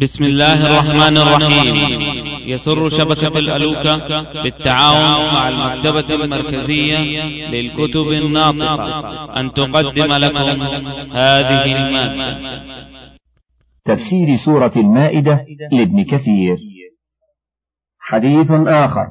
بسم الله الرحمن الرحيم. يسر شبكة الألوكة بالتعاون مع المكتبة المركزية للكتب الناطقة. أن تقدم لكم هذه المادة تفسير سورة المائدة لابن كثير. حديث آخر.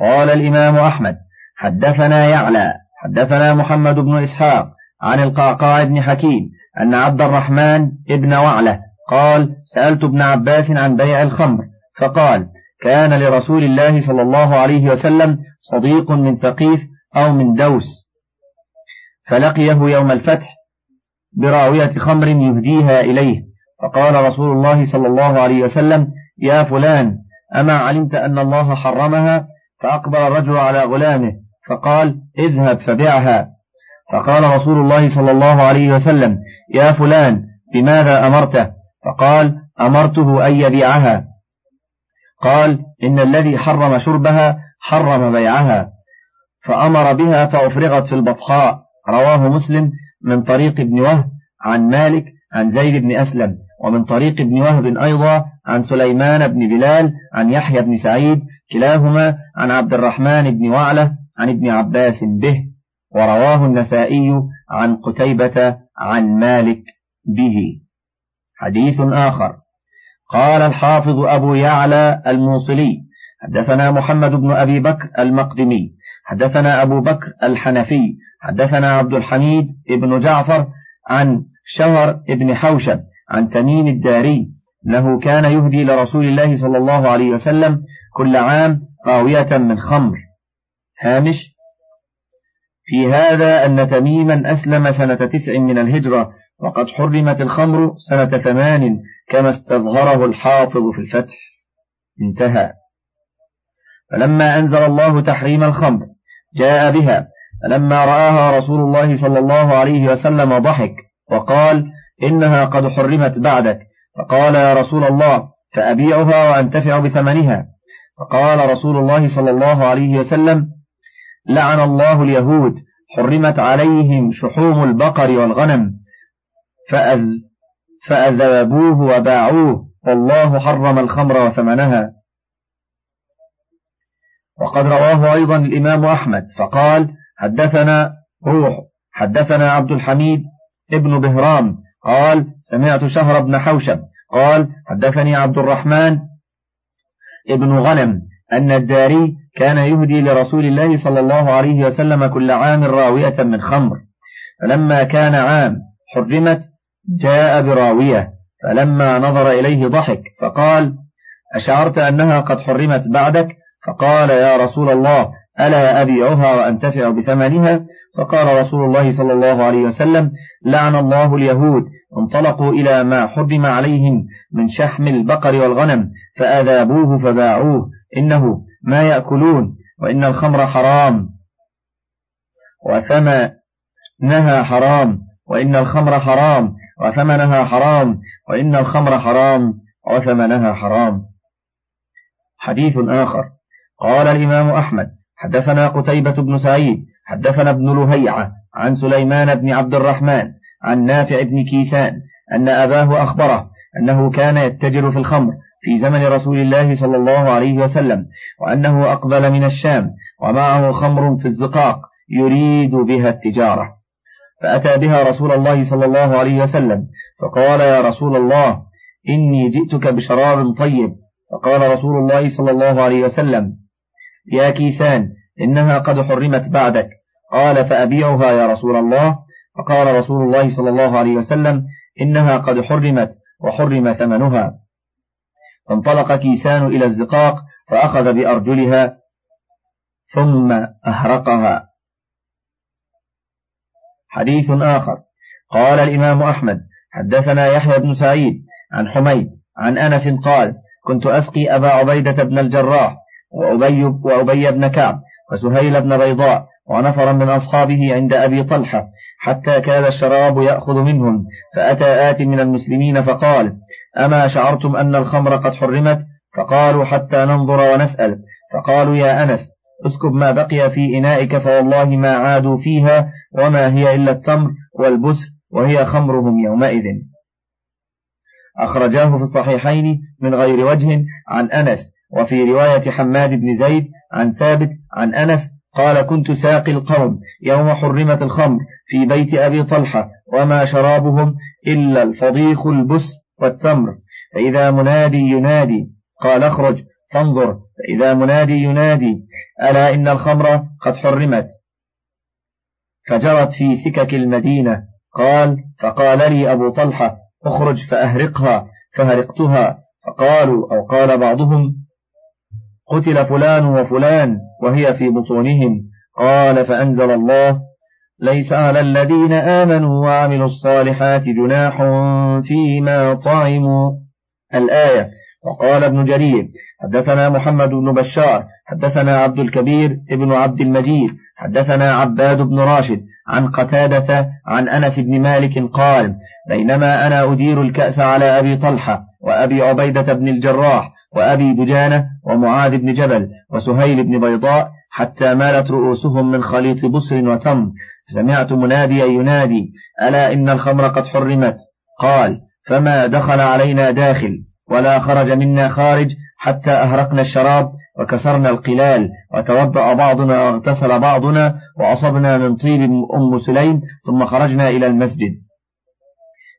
قال الإمام أحمد حدثنا يعلى حدثنا محمد بن إسحاق عن القعقاع بن حكيم أن عبد الرحمن ابن وعلة قال سألت ابن عباس عن بيع الخمر فقال كان لرسول الله صلى الله عليه وسلم صديق من ثقيف أو من دوس فلقيه يوم الفتح براوية خمر يهديها إليه فقال رسول الله صلى الله عليه وسلم يا فلان أما علمت أن الله حرمها؟ فأقبل الرجل على غلامه فقال اذهب فبعها. فقال رسول الله صلى الله عليه وسلم يا فلان بماذا أمرته؟ فقال أمرته أن يبيعها. قال إن الذي حرم شربها حرم بيعها. فأمر بها فأفرغت في البطحاء. رواه مسلم من طريق ابن وهب عن مالك عن زيد بن أسلم ومن طريق ابن وهب أيضا عن سليمان بن بلال عن يحيى بن سعيد كلاهما عن عبد الرحمن بن وعلة عن ابن عباس به. ورواه النسائي عن قتيبة عن مالك به. حديث آخر. قال الحافظ أبو يعلى الموصلي حدثنا محمد بن أبي بكر المقدمي حدثنا أبو بكر الحنفي حدثنا عبد الحميد بن جعفر عن شهر بن حوشب عن تميم الداري أنه كان يهدي لرسول الله صلى الله عليه وسلم كل عام قاوية من خمر. هامش في هذا أن تميما أسلم سنة تسع من الهجرة وقد حرمت الخمر سنة ثمان كما استظهره الحافظ في الفتح. انتهى. فلما أنزل الله تحريم الخمر جاء بها فلما رآها رسول الله صلى الله عليه وسلم ضحك وقال إنها قد حرمت بعدك. فقال يا رسول الله فأبيعها وأنتفع بثمنها. فقال رسول الله صلى الله عليه وسلم لعن الله اليهود حرمت عليهم شحوم البقر والغنم. فأذ فأذابوه وباعوه. والله حرم الخمر وثمنها. وقد رواه أيضا الإمام أحمد فقال حدثنا روح حدثنا عبد الحميد ابن بهرام. قال سمعت شهر بن حوشب. قال حدثني عبد الرحمن ابن غنم أن الداري كان يهدي لرسول الله صلى الله عليه وسلم كل عام راوية من خمر. فلما كان عام حرمت جاء براوية فلما نظر إليه ضحك فقال أشعرت أنها قد حرمت بعدك؟ فقال يا رسول الله ألا أبيعها وأنتفع بثمنها؟ فقال رسول الله صلى الله عليه وسلم لعن الله اليهود انطلقوا إلى ما حرم عليهم من شحم البقر والغنم فأذابوه فباعوه إنه ما يأكلون وإن الخمر حرام. وثمنها حرام وإن الخمر حرام. وثمنها حرام وإن الخمر حرام وثمنها حرام. حديث آخر. قال الإمام أحمد حدثنا قتيبة بن سعيد حدثنا ابن لهيعة عن سليمان بن عبد الرحمن عن نافع بن كيسان أن أباه أخبره أنه كان يتجر في الخمر في زمن رسول الله صلى الله عليه وسلم وأنه أقبل من الشام ومعه خمر في الزقاق يريد بها التجارة. فأتى بها رسول الله صلى الله عليه وسلم فقال يا رسول الله إني جئتك بشراب طيب. فقال رسول الله صلى الله عليه وسلم يا كيسان إنها قد حرمت بعدك. قال فأبيعها يا رسول الله. فقال رسول الله صلى الله عليه وسلم إنها قد حرمت وحرم ثمنها. فانطلق كيسان إلى الزقاق فأخذ بأرجلها ثم أهرقها. حديث آخر. قال الإمام أحمد حدثنا يحيى بن سعيد عن حميد عن أنس قال كنت أسقي أبا عبيدة بن الجراح وأبي, وأبي بن كعب وسهيل بن بيضاء ونفرا من أصحابه عند أبي طلحة حتى كاد الشراب يأخذ منهم فأتى آت من المسلمين فقال أما شعرتم أن الخمر قد حرمت؟ فقالوا حتى ننظر ونسأل. فقالوا يا أنس اسكب ما بقي في إنائك فوالله ما عادوا فيها وما هي إلا التمر والبسر وهي خمرهم يومئذ. أخرجاه في الصحيحين من غير وجه عن أنس وفي رواية حماد بن زيد عن ثابت عن أنس قال كنت ساقي القوم يوم حرمت الخمر في بيت أبي طلحة وما شرابهم إلا الفضيخ البس والتمر. فإذا منادي ينادي قال اخرج فانظر فإذا منادي ينادي ألا إن الخمر قد حرمت؟ فجرت في سكك المدينة قال فقال لي أبو طلحة اخرج فأهرقها فهرقتها. فقالوا أو قال بعضهم قتل فلان وفلان وهي في بطونهم. قال فأنزل الله ليس على الذين آمنوا وعملوا الصالحات جناح فيما طعموا. الآية وقال ابن جرير حدثنا محمد بن بشار حدثنا عبد الكبير ابن عبد المجيد حدثنا عباد بن راشد عن قتادة عن أنس بن مالك قال بينما أنا أدير الكأس على أبي طلحة وأبي عبيدة بن الجراح وأبي دجانة ومعاذ بن جبل وسهيل بن بيضاء حتى مالت رؤوسهم من خليط بصر وتم. سمعت مناديا ينادي ألا إن الخمر قد حرمت؟ قال فما دخل علينا داخل. ولا خرج منا خارج حتى أهرقنا الشراب وكسرنا القلال وتوضأ بعضنا واغتسل بعضنا وأصبنا من طيب أم سليم ثم خرجنا إلى المسجد.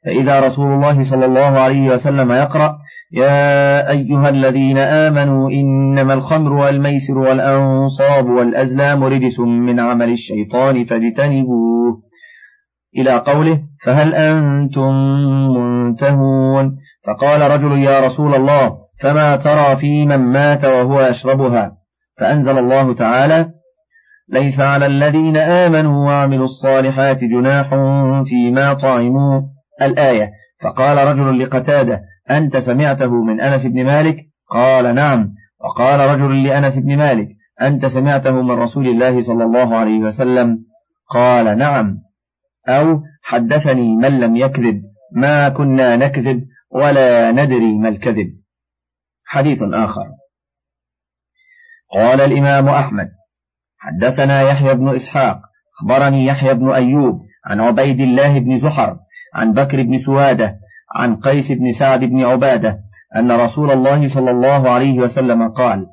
فإذا رسول الله صلى الله عليه وسلم يقرأ يا أيها الذين آمنوا إنما الخمر والميسر والأنصاب والأزلام رجس من عمل الشيطان فاجتنبوه. إلى قوله فهل أنتم منتهون؟ فقال رجل يا رسول الله فما ترى في من مات وهو يشربها؟ فأنزل الله تعالى ليس على الذين آمنوا وعملوا الصالحات جناح فيما طعموا الآية. فقال رجل لقتادة أنت سمعته من أنس بن مالك؟ قال نعم. وقال رجل لأنس بن مالك أنت سمعته من رسول الله صلى الله عليه وسلم؟ قال نعم. أو حدثني من لم يكذب ما كنا نكذب؟ ولا ندري ما الكذب. حديث آخر. قال الإمام أحمد حدثنا يحيى بن إسحاق أخبرني يحيى بن أيوب عن عبيد الله بن زحر عن بكر بن سوادة عن قيس بن سعد بن عبادة أن رسول الله صلى الله عليه وسلم قال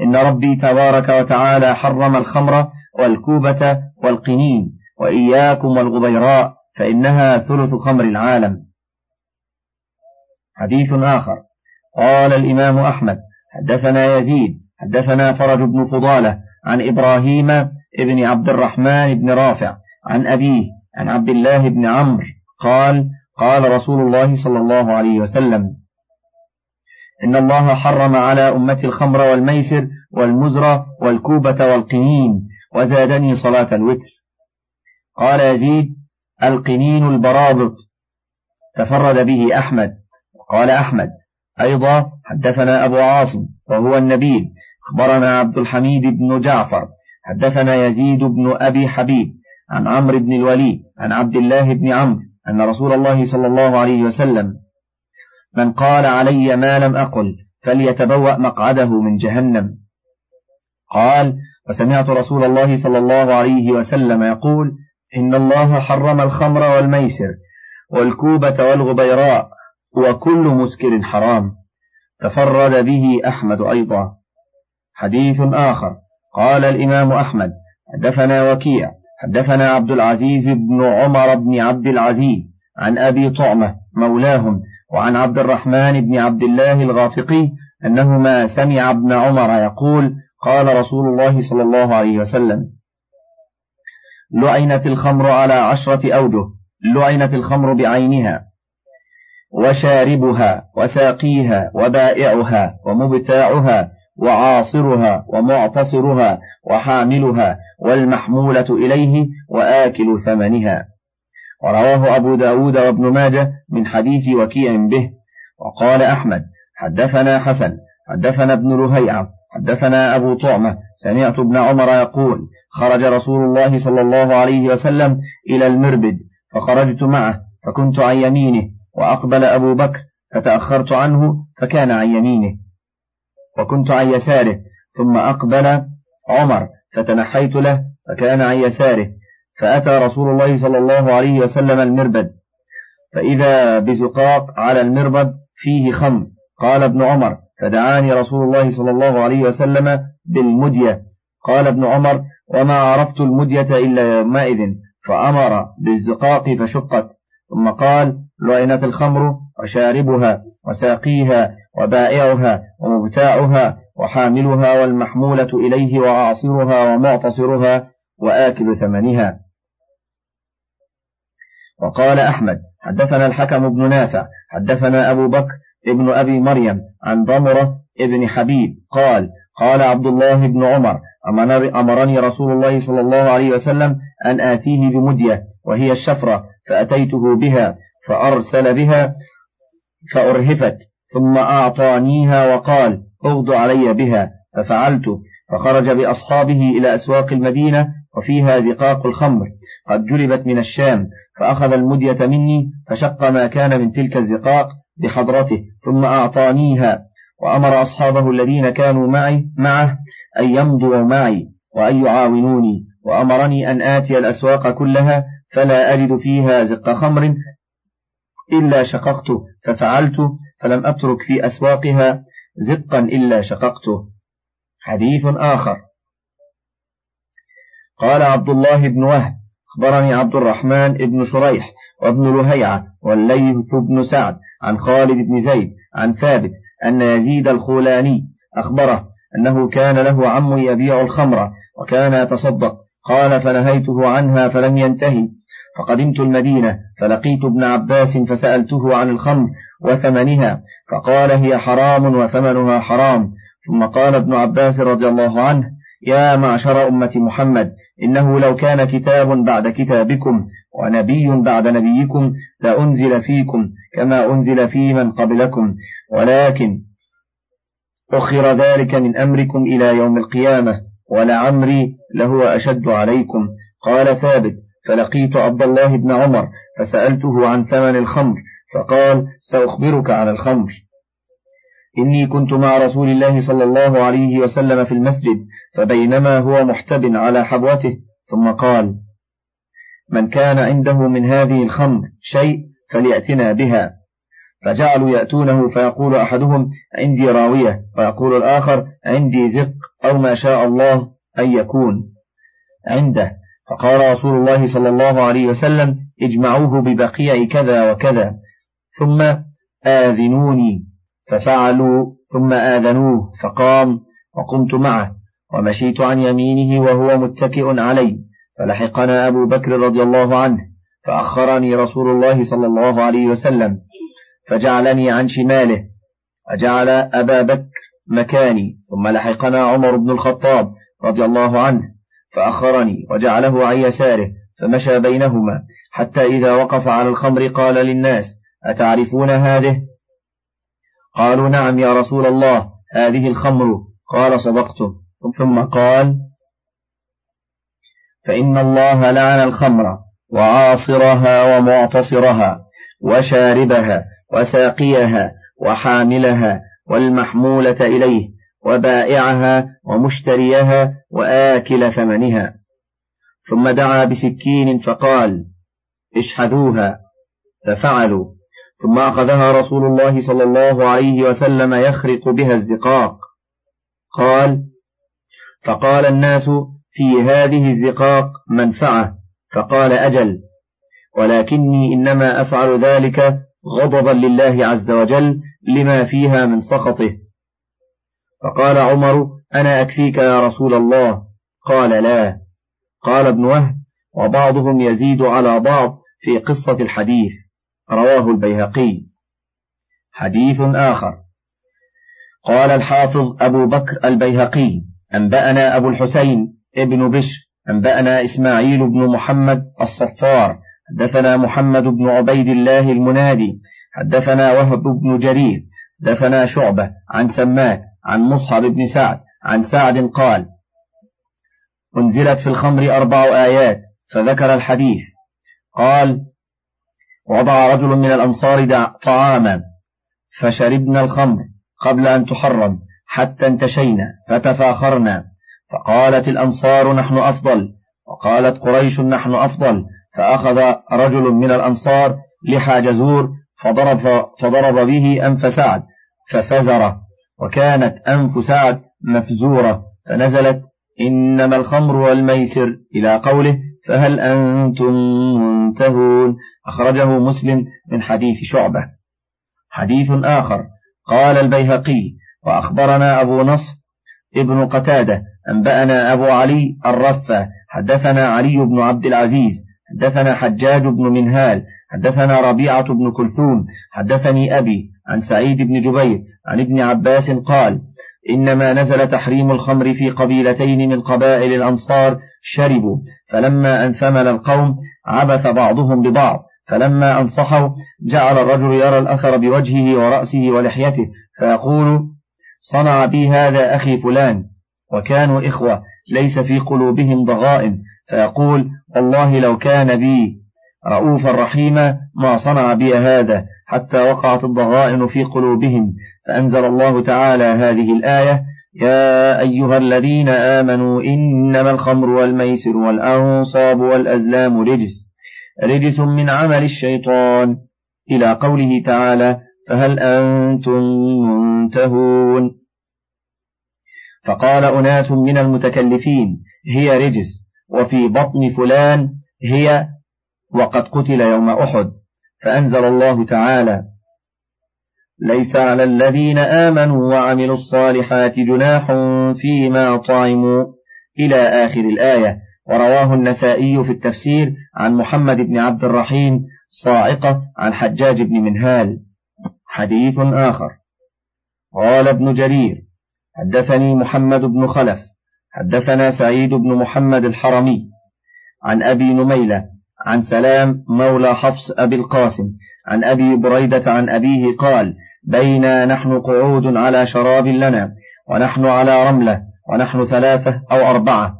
إن ربي تبارك وتعالى حرم الخمر والكوبة والقنين وإياكم والغبيراء فإنها ثلث خمر العالم. حديث آخر. قال الإمام أحمد حدثنا يزيد حدثنا فرج بن فضالة عن إبراهيم ابن عبد الرحمن بن رافع عن أبيه عن عبد الله بن عمرو قال قال رسول الله صلى الله عليه وسلم إن الله حرم على أمة الخمر والميسر والمزر والكوبة والقنين وزادني صلاة الوتر. قال يزيد القنين البرابط تفرد به أحمد. وقال أحمد. أيضا حدثنا أبو عاصم وهو النبيل أخبرنا عبد الحميد بن جعفر. حدثنا يزيد بن أبي حبيب عن عمرو بن الوليد عن عبد الله بن عمرو أن رسول الله صلى الله عليه وسلم من قال علي ما لم أقل فليتبوأ مقعده من جهنم. قال وسمعت رسول الله صلى الله عليه وسلم يقول إن الله حرم الخمر والميسر والكوبة والغبيراء وكل مسكر حرام. تفرد به أحمد أيضا. حديث آخر. قال الإمام أحمد حدثنا وكيع. حدثنا عبد العزيز بن عمر بن عبد العزيز عن أبي طعمة مولاهم وعن عبد الرحمن بن عبد الله الغافقي أنهما سمع ابن عمر يقول قال رسول الله صلى الله عليه وسلم لعنت الخمر على عشرة أوجه لعنت الخمر بعينها. وشاربها وساقيها وبائعها ومبتاعها وعاصرها ومعتصرها وحاملها والمحمولة إليه وآكل ثمنها. ورواه أبو داود وابن ماجه من حديث وكيع به. وقال أحمد حدثنا حسن حدثنا ابن لهيعة حدثنا أبو طعمة سمعت ابن عمر يقول خرج رسول الله صلى الله عليه وسلم إلى المربد فخرجت معه فكنت عن يمينه وأقبل أبو بكر فتأخرت عنه فكان عن يمينه. وكنت عن يساره ثم أقبل عمر فتنحيت له فكان عن يساره. فأتى رسول الله صلى الله عليه وسلم المربد. فإذا بزقاق على المربد فيه خمر قال ابن عمر فدعاني رسول الله صلى الله عليه وسلم بالمدية. قال ابن عمر وما عرفت المدية إلا يومئذ فأمر بالزقاق فشقت. ثم قال لعنت الخمر وشاربها وساقيها وبائعها ومبتاعها وحاملها والمحمولة إليه وعاصرها ومعتصرها وآكل ثمنها. وقال أحمد حدثنا الحكم بن نافع حدثنا أبو بكر ابن أبي مريم عن ضمرة ابن حبيب قال قال عبد الله بن عمر أمرني رسول الله صلى الله عليه وسلم أن آتيه بمدية وهي الشفرة فأتيته بها فأرسل بها فأرهفت ثم أعطانيها وقال اغض علي بها. ففعلت فخرج بأصحابه إلى أسواق المدينة وفيها زقاق الخمر. قد جلبت من الشام فأخذ المدية مني فشق ما كان من تلك الزقاق بحضرته ثم أعطانيها. وأمر أصحابه الذين كانوا معي معه أن يمضوا معي وأن يعاونوني. وأمرني أن آتي الأسواق كلها فلا أجد فيها زق خمر إلا شققته ففعلت فلم أترك في أسواقها زقا إلا شققته حديث آخر. قال عبد الله بن وهب أخبرني عبد الرحمن بن شريح وابن لهيعة والليث بن سعد عن خالد بن زيد عن ثابت أن يزيد الخولاني أخبره أنه كان له عم يبيع الخمر وكان يتصدق. قال فنهيته عنها فلم ينتهي. فقدمت المدينة فلقيت ابن عباس فسألته عن الخمر وثمنها فقال هي حرام وثمنها حرام. ثم قال ابن عباس رضي الله عنه يا معشر أمة محمد إنه لو كان كتاب بعد كتابكم ونبي بعد نبيكم لأنزل فيكم كما أنزل في من قبلكم. ولكن أخر ذلك من أمركم إلى يوم القيامة ولعمري لهو أشد عليكم. قال ثابت فلقيت عبد الله بن عمر فسألته عن ثمن الخمر فقال سأخبرك عن الخمر. إني كنت مع رسول الله صلى الله عليه وسلم في المسجد فبينما هو محتب على حبوته ثم قال من كان عنده من هذه الخمر شيء فليأتنا بها. فجعلوا يأتونه فيقول أحدهم عندي راوية ويقول الآخر عندي زق أو ما شاء الله أن يكون عنده. فقال رسول الله صلى الله عليه وسلم اجمعوه ببقيع كذا وكذا. ثم آذنوني ففعلوا ثم آذنوه فقام وقمت معه ومشيت عن يمينه وهو متكئ علي فلحقنا أبو بكر رضي الله عنه فأخرني رسول الله صلى الله عليه وسلم فجعلني عن شماله وجعل أبا بكر مكاني ثم لحقنا عمر بن الخطاب رضي الله عنه فأخرني وجعله عن يساره فمشى بينهما. حتى إذا وقف على الخمر قال للناس أتعرفون هذه؟ قالوا نعم يا رسول الله هذه الخمر. قال صدقت ثم قال فإن الله لعن الخمر وعاصرها ومعتصرها وشاربها وساقيها وحاملها والمحمولة إليه. وبائعها ومشتريها وآكل ثمنها. ثم دعا بسكين فقال اشحذوها. ففعلوا. ثم أخذها رسول الله صلى الله عليه وسلم يخرق بها الزقاق. قال فقال الناس في هذه الزقاق منفعة. فقال أجل. ولكني إنما أفعل ذلك غضبا لله عز وجل لما فيها من سخطه. فقال عمر أنا أكفيك يا رسول الله. قال لا. قال ابن وهب وبعضهم يزيد على بعض في قصة الحديث. رواه البيهقي. حديث آخر. قال الحافظ أبو بكر البيهقي أنبأنا أبو الحسين ابن بشر أنبأنا إسماعيل بن محمد الصفار حدثنا محمد بن عبيد الله المنادي حدثنا وهب بن جرير حدثنا شعبة عن سماك عن مصعب بن سعد عن سعد قال أنزلت في الخمر أربع آيات فذكر الحديث. قال وضع رجل من الأنصار طعاما فشربنا الخمر قبل أن تحرم حتى انتشينا فتفاخرنا. فقالت الأنصار نحن أفضل. وقالت قريش نحن أفضل. فأخذ رجل من الأنصار لحى جزور فضرب, فضرب به أنف سعد ففزر وكانت أنف سعد مفزورة فنزلت إنما الخمر والميسر إلى قوله فهل أنتم منتهون؟ أخرجه مسلم من حديث شعبة. حديث آخر قال البيهقي وأخبرنا أبو نصر ابن قتادة أنبأنا أبو علي الرفة حدثنا علي بن عبد العزيز حدثنا حجاج بن منهال حدثنا ربيعة بن كلثوم حدثني أبي عن سعيد بن جبير عن ابن عباس قال إنما نزل تحريم الخمر في قبيلتين من قبائل الأنصار شربوا فلما أن ثمل القوم عبث بعضهم ببعض فلما أنصحوا جعل الرجل يرى الأثر بوجهه ورأسه ولحيته فيقول صنع بي هذا أخي فلان وكانوا إخوة ليس في قلوبهم ضغائن فيقول والله لو كان بي. رؤوفا رحيما ما صنع بي هذا حتى وقعت الضغائن في قلوبهم. فأنزل الله تعالى هذه الآية يا أيها الذين آمنوا إنما الخمر والميسر والأنصاب والأزلام رجس رجس من عمل الشيطان. إلى قوله تعالى فهل أنتم منتهون؟ فقال أناس من المتكلفين هي رجس وفي بطن فلان هي وقد قتل يوم أحد فأنزل الله تعالى ليس على الذين آمنوا وعملوا الصالحات جناح فيما طعموا. إلى آخر الآية ورواه النسائي في التفسير عن محمد بن عبد الرحيم صاعقة عن حجاج بن منهال. حديث آخر قال ابن جرير حدثني محمد بن خلف حدثنا سعيد بن محمد الحرمي عن أبي نميلة عن سلام مولى حفص أبي القاسم عن أبي بريدة عن أبيه قال بينا نحن قعود على شراب لنا ونحن على رملة ونحن ثلاثة أو أربعة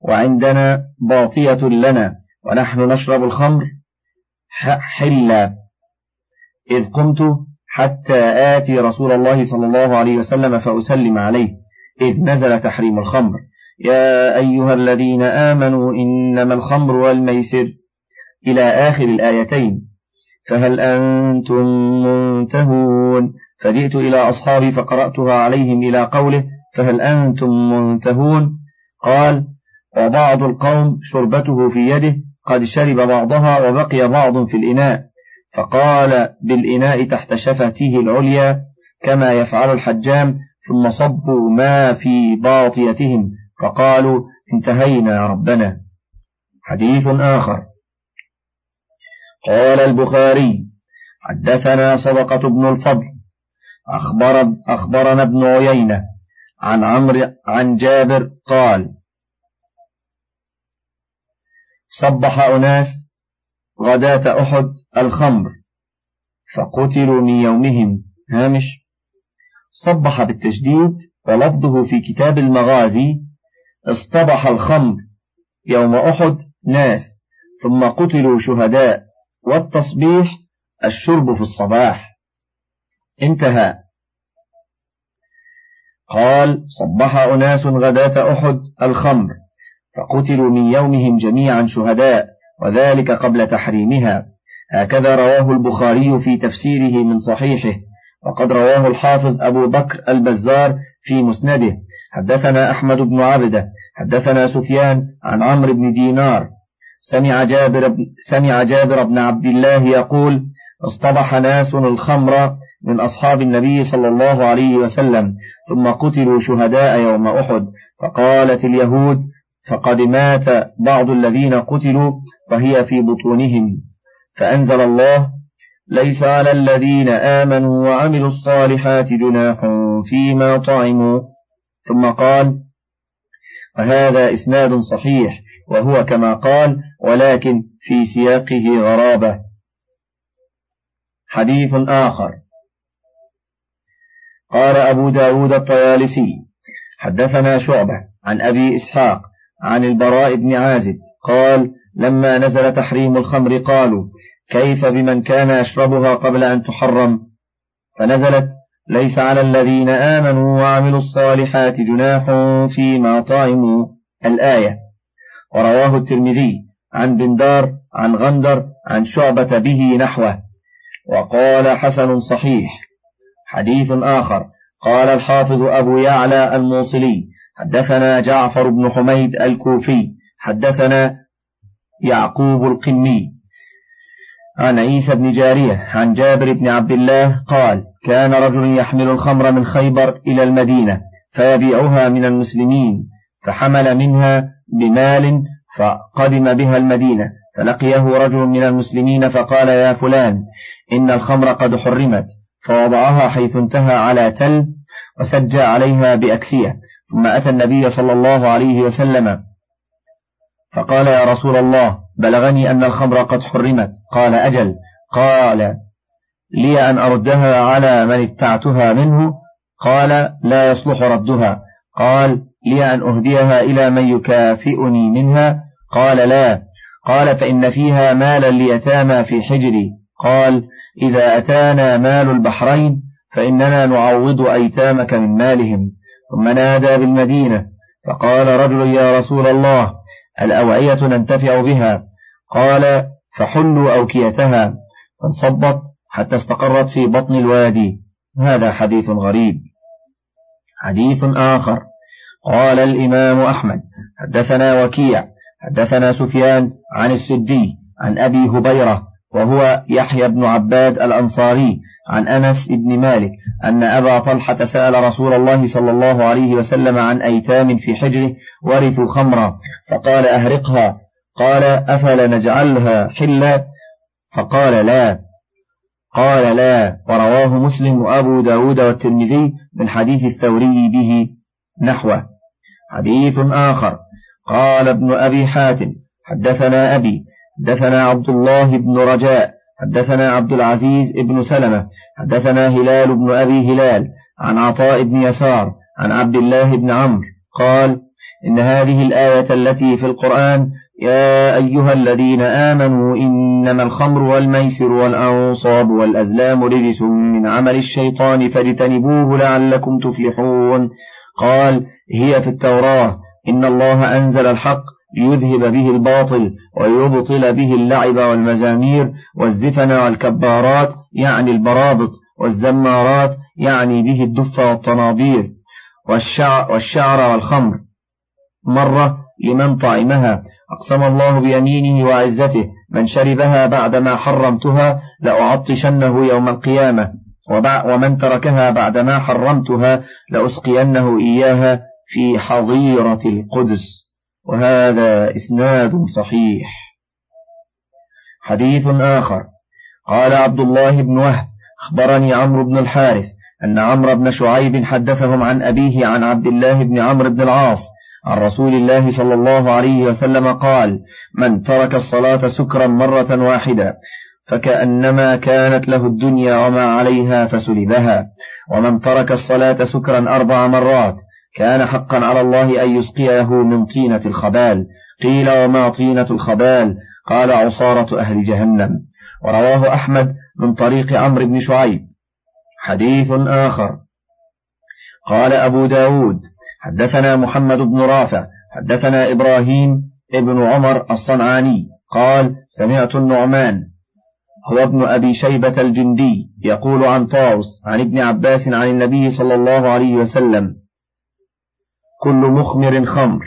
وعندنا باطية لنا ونحن نشرب الخمر حلا. إذ قمت حتى آتي رسول الله صلى الله عليه وسلم فأسلم عليه إذ نزل تحريم الخمر. يا أيها الذين آمنوا إنما الخمر والميسر. إلى آخر الآيتين. فهل أنتم منتهون؟ فجئت إلى أصحابي فقرأتها عليهم إلى قوله فهل أنتم منتهون؟ قال وبعض القوم شربته في يده قد شرب بعضها وبقي بعض في الإناء. فقال بالإناء تحت شفته العليا كما يفعل الحجام ثم صبوا ما في باطيتهم. فقالوا انتهينا ربنا. حديث آخر. قال البخاري حدثنا صدقة بن الفضل أخبر أخبرنا ابن عيينة عن عمرو عن جابر قال صبح أناس غداة أحد الخمر فقتلوا من يومهم. هامش صبح بالتشديد ولفظه في كتاب المغازي اصطبح الخمر يوم أحد ناس ثم قتلوا شهداء. والتصبيح الشرب في الصباح. انتهى. قال صبح أناس غداة أحد الخمر فقتلوا من يومهم جميعا شهداء وذلك قبل تحريمها. هكذا رواه البخاري في تفسيره من صحيحه وقد رواه الحافظ أبو بكر البزار في مسنده. حدثنا أحمد بن عبده حدثنا سفيان عن عمرو بن دينار سمع جابر, سمع جابر بن عبد الله يقول اصطبح ناس الخمر من أصحاب النبي صلى الله عليه وسلم ثم قتلوا شهداء يوم أحد. فقالت اليهود فقد مات بعض الذين قتلوا وهي في بطونهم. فأنزل الله ليس على الذين آمنوا وعملوا الصالحات جناح فيما طعموا. ثم قال وهذا إسناد صحيح وهو كما قال ولكن في سياقه غرابة. حديث آخر. قال أبو داود الطيالسي حدثنا شعبة عن أبي إسحاق عن البراء بن عازب قال لما نزل تحريم الخمر قالوا كيف بمن كان يشربها قبل أن تحرم؟ فنزلت ليس على الذين آمنوا وعملوا الصالحات جناح فيما طعموا. الآية. ورواه الترمذي عن بندار عن غندر عن شعبة به نحوه. وقال حسن صحيح. حديث آخر. قال الحافظ أبو يعلى الموصلي. حدثنا جعفر بن حميد الكوفي. حدثنا يعقوب القني عن عيسى بن جارية عن جابر بن عبد الله قال كان رجل يحمل الخمر من خيبر إلى المدينة فيبيعها من المسلمين فحمل منها بمال فقدم بها المدينة فلقيه رجل من المسلمين فقال يا فلان إن الخمر قد حرمت فوضعها حيث انتهى على تل وسجى عليها بأكسية ثم أتى النبي صلى الله عليه وسلم فقال يا رسول الله بلغني أن الخمر قد حرمت. قال أجل. قال لي أن أردها على من ابتعتها منه؟ قال لا يصلح ردها. قال لي أن أهديها إلى من يكافئني منها؟ قال لا. قال فإن فيها مالا ليتامى في حجري. قال إذا أتانا مال البحرين فإننا نعوض أيتامك من مالهم. ثم نادى بالمدينة. فقال رجل يا رسول الله الأوعية ننتفع بها؟ قال فحلوا أوكيتها. فانصبت حتى استقرت في بطن الوادي. هذا حديث غريب. حديث آخر. قال الإمام أحمد حدثنا وكيع حدثنا سفيان عن السدي عن أبي هبيرة وهو يحيى بن عباد الأنصاري عن أنس بن مالك أن أبا طلحة سأل رسول الله صلى الله عليه وسلم عن أيتام في حجره ورثوا خمرا فقال أهرقها قال أفلا نجعلها حلا؟ فقال لا قال لا ورواه مسلم وأبو داود والترمذي من حديث الثوري به نحوه. حديث آخر. قال ابن أبي حاتم حدثنا أبي حدثنا عبد الله بن رجاء حدثنا عبد العزيز بن سلمة حدثنا هلال بن أبي هلال عن عطاء بن يسار عن عبد الله بن عمرو قال إن هذه الآية التي في القرآن يا أيها الذين آمنوا إنما الخمر والميسر والأنصاب والأزلام رجس من عمل الشيطان فاجتنبوه لعلكم تفلحون. قال هي في التوراة إن الله أنزل الحق ليذهب به الباطل ويبطل به اللعب والمزامير والزفن والكبارات يعني البرابط والزمارات يعني به الدف والطنابير والشعر, والشعر والخمر. مرة لمن طعمها أقسم الله بيمينه وعزته من شربها بعدما حرمتها لأعطشنه يوم القيامة. ومن تركها بعدما حرمتها لأسقينه إياها في حظيرة القدس. وهذا إسناد صحيح. حديث آخر. قال عبد الله بن وهب أخبرني عمرو بن الحارث أن عمرو بن شعيب حدثهم عن أبيه عن عبد الله بن عمرو بن العاص عن رسول الله صلى الله عليه وسلم قال من ترك الصلاة سكرا مرة واحدة فكأنما كانت له الدنيا وما عليها فسلبها ومن ترك الصلاة سكرا أربع مرات كان حقا على الله أن يسقيه من طينة الخبال. قيل وما طينة الخبال؟ قال عصارة أهل جهنم. ورواه أحمد من طريق عمرو بن شعيب. حديث آخر. قال أبو داود حدثنا محمد بن رافع حدثنا إبراهيم ابن عمر الصنعاني قال سمعت النعمان هو ابن أبي شيبة الجندي يقول عن طاوس عن ابن عباس عن النبي صلى الله عليه وسلم كل مخمر خمر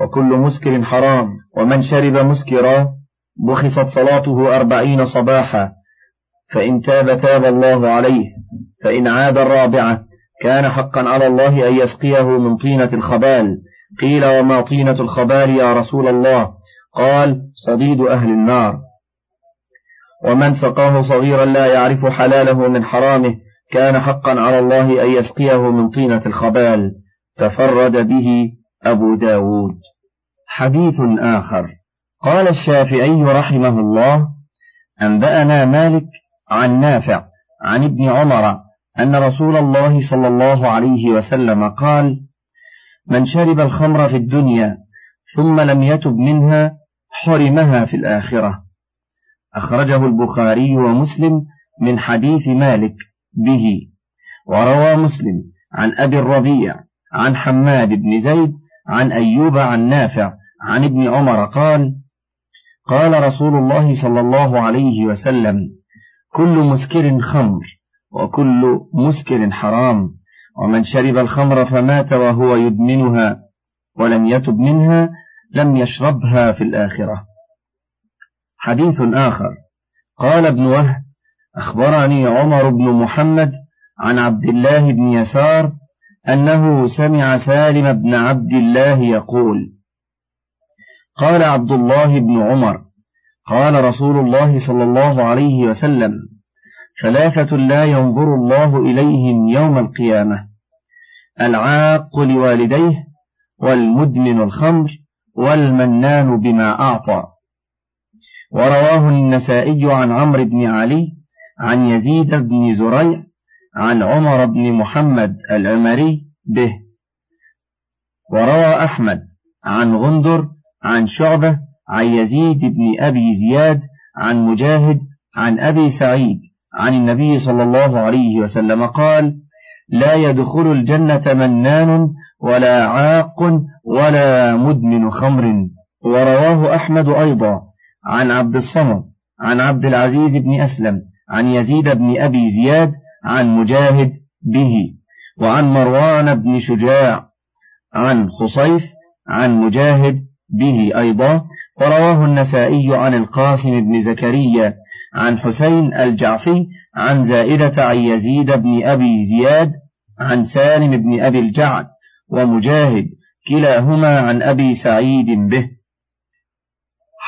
وكل مسكر حرام ومن شرب مسكرا بخصت صلاته أربعين صباحا فإن تاب تاب الله عليه فإن عاد الرابعة كان حقا على الله أن يسقيه من طينة الخبال قيل وما طينة الخبال يا رسول الله؟ قال صديد أهل النار. ومن سقاه صغيرا لا يعرف حلاله من حرامه كان حقا على الله أن يسقيه من طينة الخبال تفرد به أبو داود. حديث آخر. قال الشافعي رحمه الله أنبأنا مالك عن نافع عن ابن عمر أن رسول الله صلى الله عليه وسلم قال من شرب الخمر في الدنيا ثم لم يتب منها حرمها في الآخرة. أخرجه البخاري ومسلم من حديث مالك به. وروى مسلم عن أبي الربيع عن حماد بن زيد عن أيوب عن نافع عن ابن عمر قال قال رسول الله صلى الله عليه وسلم كل مسكر خمر وكل مسكر حرام ومن شرب الخمر فمات وهو يدمنها ولم يتب منها لم يشربها في الآخرة. حديث آخر. قال ابن وهب أخبرني عمر بن محمد عن عبد الله بن يسار أنه سمع سالم بن عبد الله يقول قال عبد الله بن عمر قال رسول الله صلى الله عليه وسلم ثلاثة لا ينظر الله إليهم يوم القيامة العاق لوالديه والمدمن الخمر والمنان بما أعطى. ورواه النسائي عن عمرو بن علي عن يزيد بن زريع عن عمر بن محمد العمري به. وروى أحمد عن غندر عن شعبة عن يزيد بن أبي زياد عن مجاهد عن أبي سعيد عن النبي صلى الله عليه وسلم قال لا يدخل الجنة منان ولا عاق ولا مدمن خمر ورواه أحمد أيضا. عن عبد الصمد عن عبد العزيز بن أسلم عن يزيد بن أبي زياد عن مجاهد به وعن مروان بن شجاع عن خصيف عن مجاهد به أيضا. ورواه النسائي عن القاسم بن زكريا عن حسين الجعفي عن زائدة عن يزيد بن أبي زياد عن سالم بن أبي الجعد ومجاهد كلاهما عن أبي سعيد به.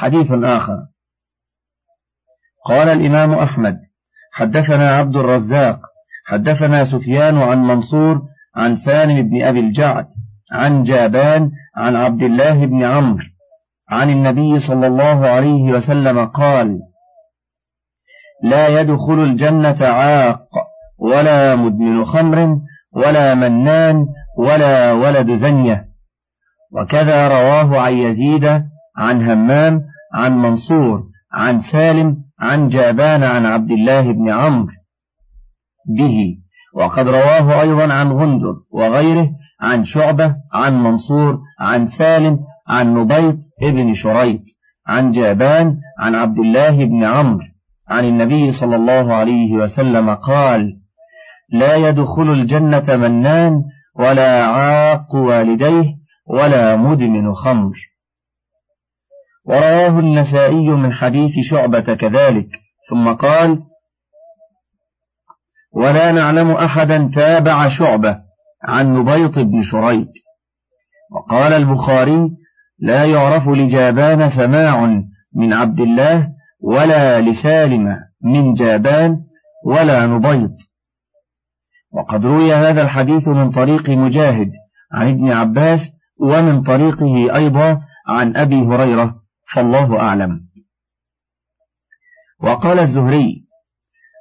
حديث آخر. قال الإمام أحمد حدثنا عبد الرزاق حدثنا سفيان عن منصور عن سالم بن أبي الجعد عن جابان عن عبد الله بن عمرو عن النبي صلى الله عليه وسلم قال لا يدخل الجنة عاق ولا مدمن خمر ولا منان ولا ولد زنية. وكذا رواه عن يزيد عن همام عن منصور عن سالم عن جابان عن عبد الله بن عمرو به. وقد رواه أيضا عن غندر وغيره عن شعبة عن منصور عن سالم عن نبيط ابن شريط عن جابان عن عبد الله بن عمرو. عن النبي صلى الله عليه وسلم قال لا يدخل الجنة منان ولا عاق والديه ولا مدمن خمر. ورواه النسائي من حديث شعبة كذلك ثم قال ولا نعلم أحدا تابع شعبة عن نبيط بن شريك. وقال البخاري لا يعرف لجابان سماع من عبد الله ولا لسالم من جابان ولا نبيط. وقد روي هذا الحديث من طريق مجاهد عن ابن عباس ومن طريقه أيضا عن أبي هريرة. فالله أعلم. وقال الزهري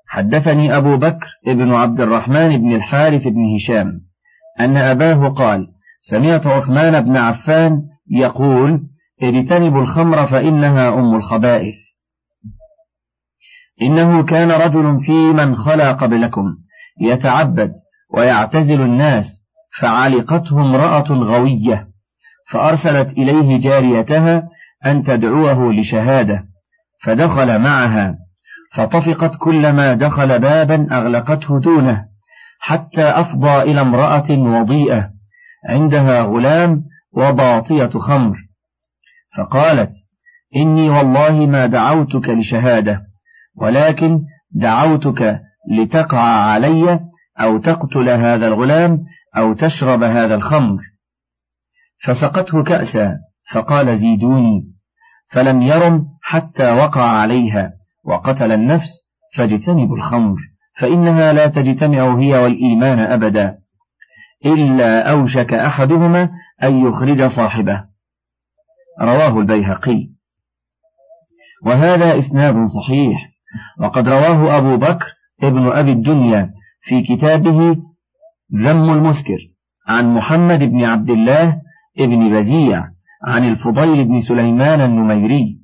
حدثني أبو بكر ابن عبد الرحمن بن الحارث بن هشام أن أباه قال سمعت عثمان بن عفان يقول اجتنبوا الخمر فإنها أم الخبائث. إنه كان رجل في من خلا قبلكم يتعبد ويعتزل الناس فعلقته امرأة غوية فأرسلت إليه جاريتها أن تدعوه لشهادة. فدخل معها. فطفقت كلما دخل بابا أغلقته دونه. حتى أفضى إلى امرأة وضيئة. عندها غلام وباطية خمر. فقالت إني والله ما دعوتك لشهادة ولكن دعوتك لتقع علي أو تقتل هذا الغلام أو تشرب هذا الخمر. فسقته كأسا. فقال زيدوني فلم يرم حتى وقع عليها وقتل النفس فاجتنبوا الخمر فإنها لا تجتمع هي والإيمان أبدا إلا أوشك أحدهما أن يخرج صاحبه. رواه البيهقي. وهذا إسناد صحيح وقد رواه أبو بكر ابن أبي الدنيا في كتابه ذم المسكر عن محمد بن عبد الله ابن بزيع عن الفضيل بن سليمان النميري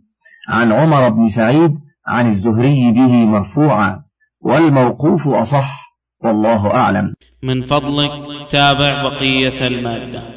عن عمر بن سعيد عن الزهري به مرفوعا والموقوف أصح والله أعلم. من فضلك تابع بقية المادة.